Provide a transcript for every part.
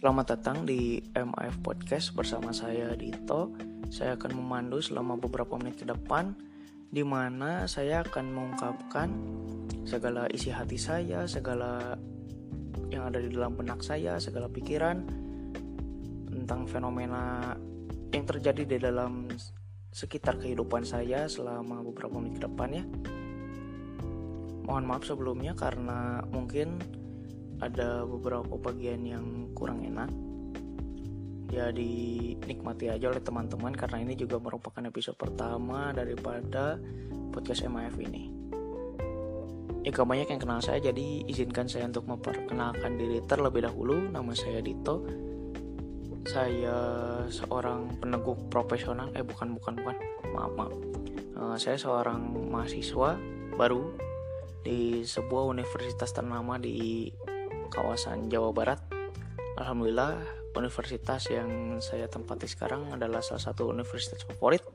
Selamat datang di MIF Podcast bersama saya Dito. Saya akan memandu selama beberapa menit ke depan di mana saya akan mengungkapkan segala isi hati saya, segala yang ada di dalam benak saya, segala pikiran tentang fenomena yang terjadi di dalam sekitar kehidupan saya selama beberapa menit ke depan ya. Mohon maaf sebelumnya karena mungkin ada beberapa bagian yang kurang enak. Ya dinikmati aja oleh teman-teman karena ini juga merupakan episode pertama daripada podcast MAF ini. Ya gak banyak yang kenal saya jadi izinkan saya untuk memperkenalkan diri terlebih dahulu. Nama saya Dito. Saya seorang peneguk profesional. Eh bukan bukan bukan. Maaf maaf. Uh, saya seorang mahasiswa baru di sebuah universitas ternama di kawasan Jawa Barat. Alhamdulillah, universitas yang saya tempati sekarang adalah salah satu universitas favorit.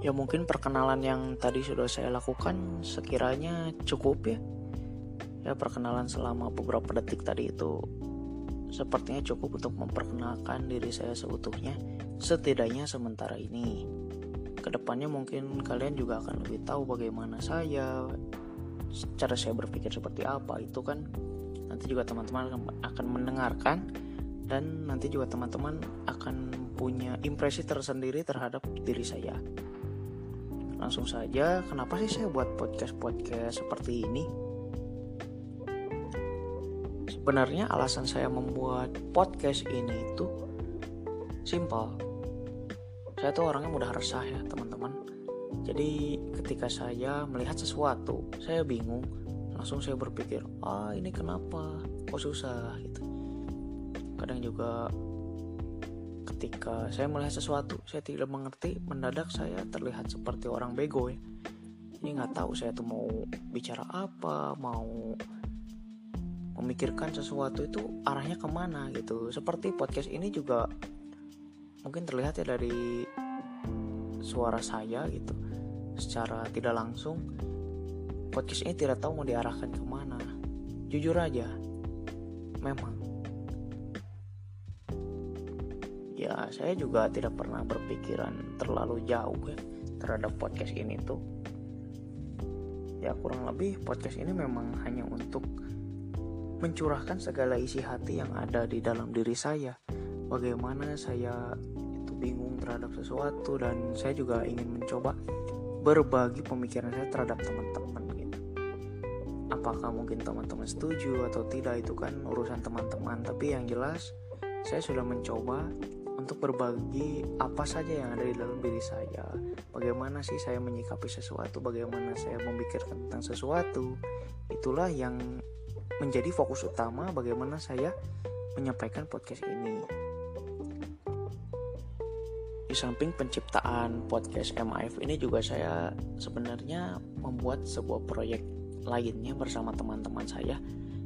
Ya mungkin perkenalan yang tadi sudah saya lakukan sekiranya cukup ya. Ya perkenalan selama beberapa detik tadi itu sepertinya cukup untuk memperkenalkan diri saya seutuhnya setidaknya sementara ini ke depannya mungkin kalian juga akan lebih tahu bagaimana saya cara saya berpikir seperti apa itu kan nanti juga teman-teman akan mendengarkan dan nanti juga teman-teman akan punya impresi tersendiri terhadap diri saya. Langsung saja kenapa sih saya buat podcast-podcast seperti ini? Sebenarnya alasan saya membuat podcast ini itu simpel. Saya tuh orangnya mudah resah ya teman-teman jadi ketika saya melihat sesuatu saya bingung. Langsung saya berpikir ah ini kenapa? Kok susah? Gitu. Kadang juga ketika saya melihat sesuatu saya tidak mengerti mendadak saya terlihat seperti orang bego ya. Ini nggak tahu saya tuh mau bicara apa mau memikirkan sesuatu itu arahnya ke mana gitu. Seperti podcast ini juga mungkin terlihat ya dari suara saya gitu secara tidak langsung podcast ini tidak tahu mau diarahkan ke mana. Jujur aja memang. Ya saya juga tidak pernah berpikiran terlalu jauh ya terhadap podcast ini tuh. Ya kurang lebih podcast ini memang hanya untuk mencurahkan segala isi hati yang ada di dalam diri saya. Bagaimana saya itu bingung terhadap sesuatu dan saya juga ingin mencoba berbagi pemikiran saya terhadap teman-teman gitu. Apakah mungkin teman-teman setuju atau tidak itu kan urusan teman-teman, tapi yang jelas saya sudah mencoba untuk berbagi apa saja yang ada di dalam diri saya. Bagaimana sih saya menyikapi sesuatu, bagaimana saya memikirkan tentang sesuatu. Itulah yang menjadi fokus utama bagaimana saya menyampaikan podcast ini. Di samping penciptaan podcast MIF ini juga saya sebenarnya membuat sebuah proyek lainnya bersama teman-teman saya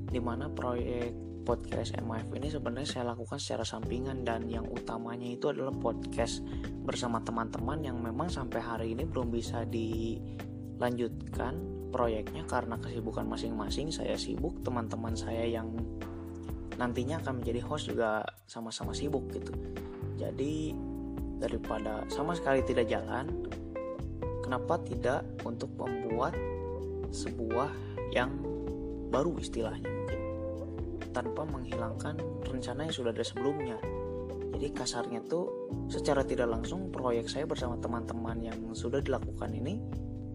di mana proyek podcast MIF ini sebenarnya saya lakukan secara sampingan dan yang utamanya itu adalah podcast bersama teman-teman yang memang sampai hari ini belum bisa dilanjutkan proyeknya karena kesibukan masing-masing. Saya sibuk teman-teman saya yang nantinya akan menjadi host juga sama-sama sibuk gitu. Jadi daripada sama sekali tidak jalan kenapa tidak untuk membuat sebuah yang baru istilahnya mungkin tanpa menghilangkan rencana yang sudah ada sebelumnya. Jadi kasarnya tuh secara tidak langsung proyek saya bersama teman-teman yang sudah dilakukan ini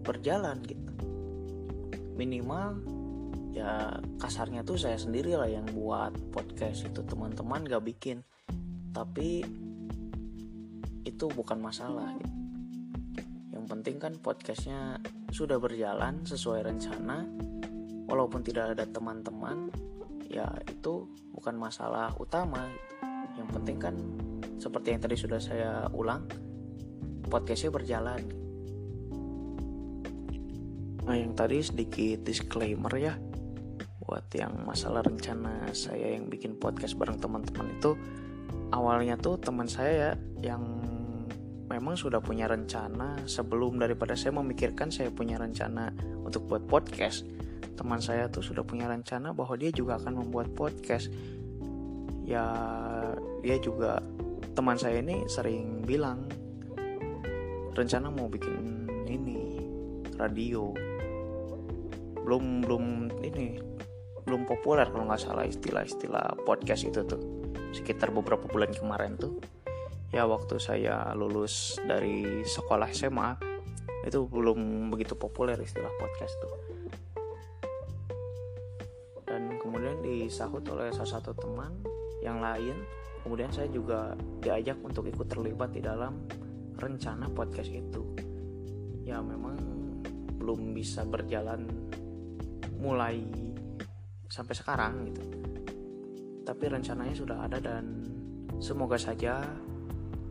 berjalan gitu. Minimal ya kasarnya tuh saya sendiri lah yang buat podcast itu teman-teman gak bikin. Tapi itu bukan masalah gitu. yang penting kan podcastnya sudah berjalan sesuai rencana walaupun tidak ada teman-teman ya itu bukan masalah utama gitu. yang penting kan seperti yang tadi sudah saya ulang podcastnya berjalan nah yang tadi sedikit disclaimer ya buat yang masalah rencana saya yang bikin podcast bareng teman-teman itu awalnya tuh teman saya ya yang memang sudah punya rencana. Sebelum daripada saya memikirkan saya punya rencana untuk buat podcast. Teman saya tuh sudah punya rencana bahwa dia juga akan membuat podcast. Ya dia juga teman saya ini sering bilang rencana mau bikin ini radio. Belum belum ini belum populer kalau nggak salah istilah-istilah podcast itu tuh. Sekitar beberapa bulan kemarin tuh ya waktu saya lulus dari sekolah SMA itu belum begitu populer istilah podcast tuh. Dan kemudian disahut oleh salah satu teman yang lain kemudian saya juga diajak untuk ikut terlibat di dalam rencana podcast itu. Ya memang belum bisa berjalan mulai sampai sekarang gitu. Tapi rencananya sudah ada dan semoga saja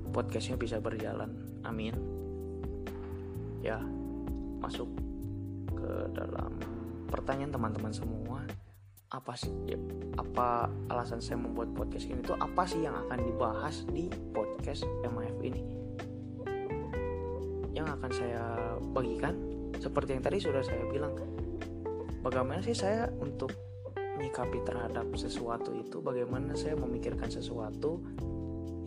podcastnya bisa berjalan. Amin. Ya masuk ke dalam pertanyaan teman-teman semua. Apa sih ya, apa alasan saya membuat podcast ini? Tuh apa sih yang akan dibahas di podcast MAF ini? Yang akan saya bagikan seperti yang tadi sudah saya bilang bagaimana sih saya untuk menyikapi terhadap sesuatu itu? Bagaimana saya memikirkan sesuatu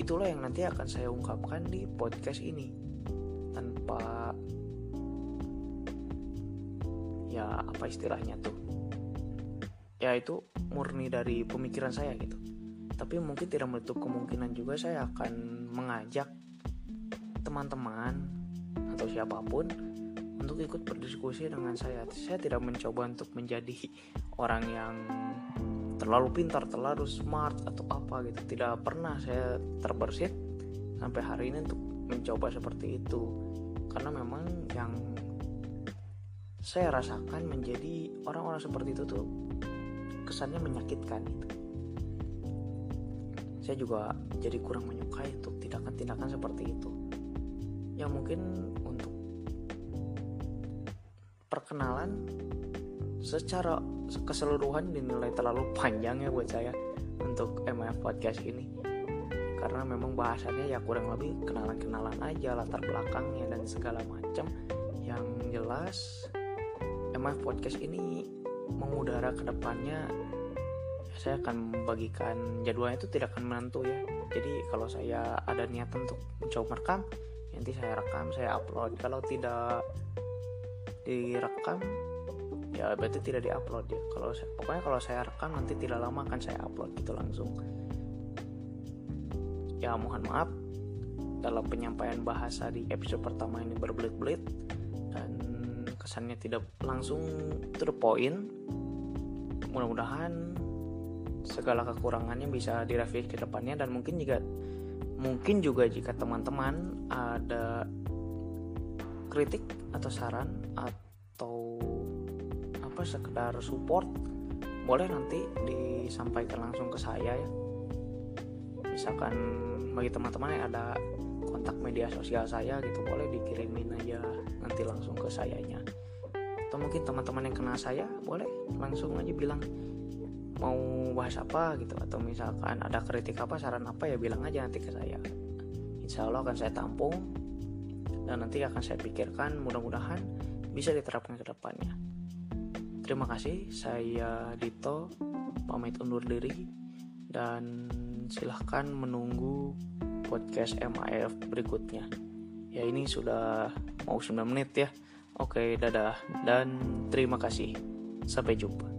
itulah yang nanti akan saya ungkapkan di podcast ini. Tanpa ya apa istilahnya tuh? Ya itu murni dari pemikiran saya gitu. Tapi mungkin tidak menutup kemungkinan juga saya akan mengajak teman-teman atau siapa pun untuk ikut berdiskusi dengan saya. Saya tidak mencoba untuk menjadi orang yang terlalu pintar terlalu smart atau apa gitu. Tidak pernah saya terbersit sampai hari ini untuk mencoba seperti itu. Karena memang yang saya rasakan menjadi orang-orang seperti itu tuh kesannya menyakitkan itu saya juga jadi kurang menyukai untuk tindakan-tindakan seperti itu. Yang mungkin untuk perkenalan secara keseluruhan dinilai terlalu panjang ya buat saya untuk MF podcast ini. Karena memang bahasannya ya kurang lebih kenalan-kenalan aja latar belakangnya dan segala macam. Yang jelas MF podcast ini mengudara ke depannya saya akan membagikan jadwalnya itu tidak akan menentu ya. Jadi kalau saya ada niatan untuk mencoba merekam nanti saya rekam saya upload. Kalau tidak direkam ya berarti tidak diupload ya. Kalau pokoknya kalau saya rekam nanti tidak lama akan saya upload gitu langsung. Ya mohon maaf. Dalam penyampaian bahasa di episode pertama ini berbelit-belit dan kesannya tidak langsung to the point mudah-mudahan segala kekurangannya bisa direvisi ke depannya dan mungkin juga mungkin juga jika teman-teman ada kritik atau saran atau apa sekedar support boleh nanti disampaikan langsung ke saya ya. Misalkan bagi teman-teman yang ada kontak media sosial saya gitu boleh dikirimin aja nanti langsung ke sayanya. Atau mungkin teman-teman yang kenal saya boleh langsung aja bilang mau bahas apa gitu. Atau misalkan ada kritik apa saran apa ya bilang aja nanti ke saya. Insya Allah akan saya tampung dan nanti akan saya pikirkan mudah-mudahan bisa diterapkan ke depannya terima kasih saya Dito pamit undur diri dan silahkan menunggu podcast MAF berikutnya. Ya ini sudah mau 9 menit ya. Oke dadah dan terima kasih. Sampai jumpa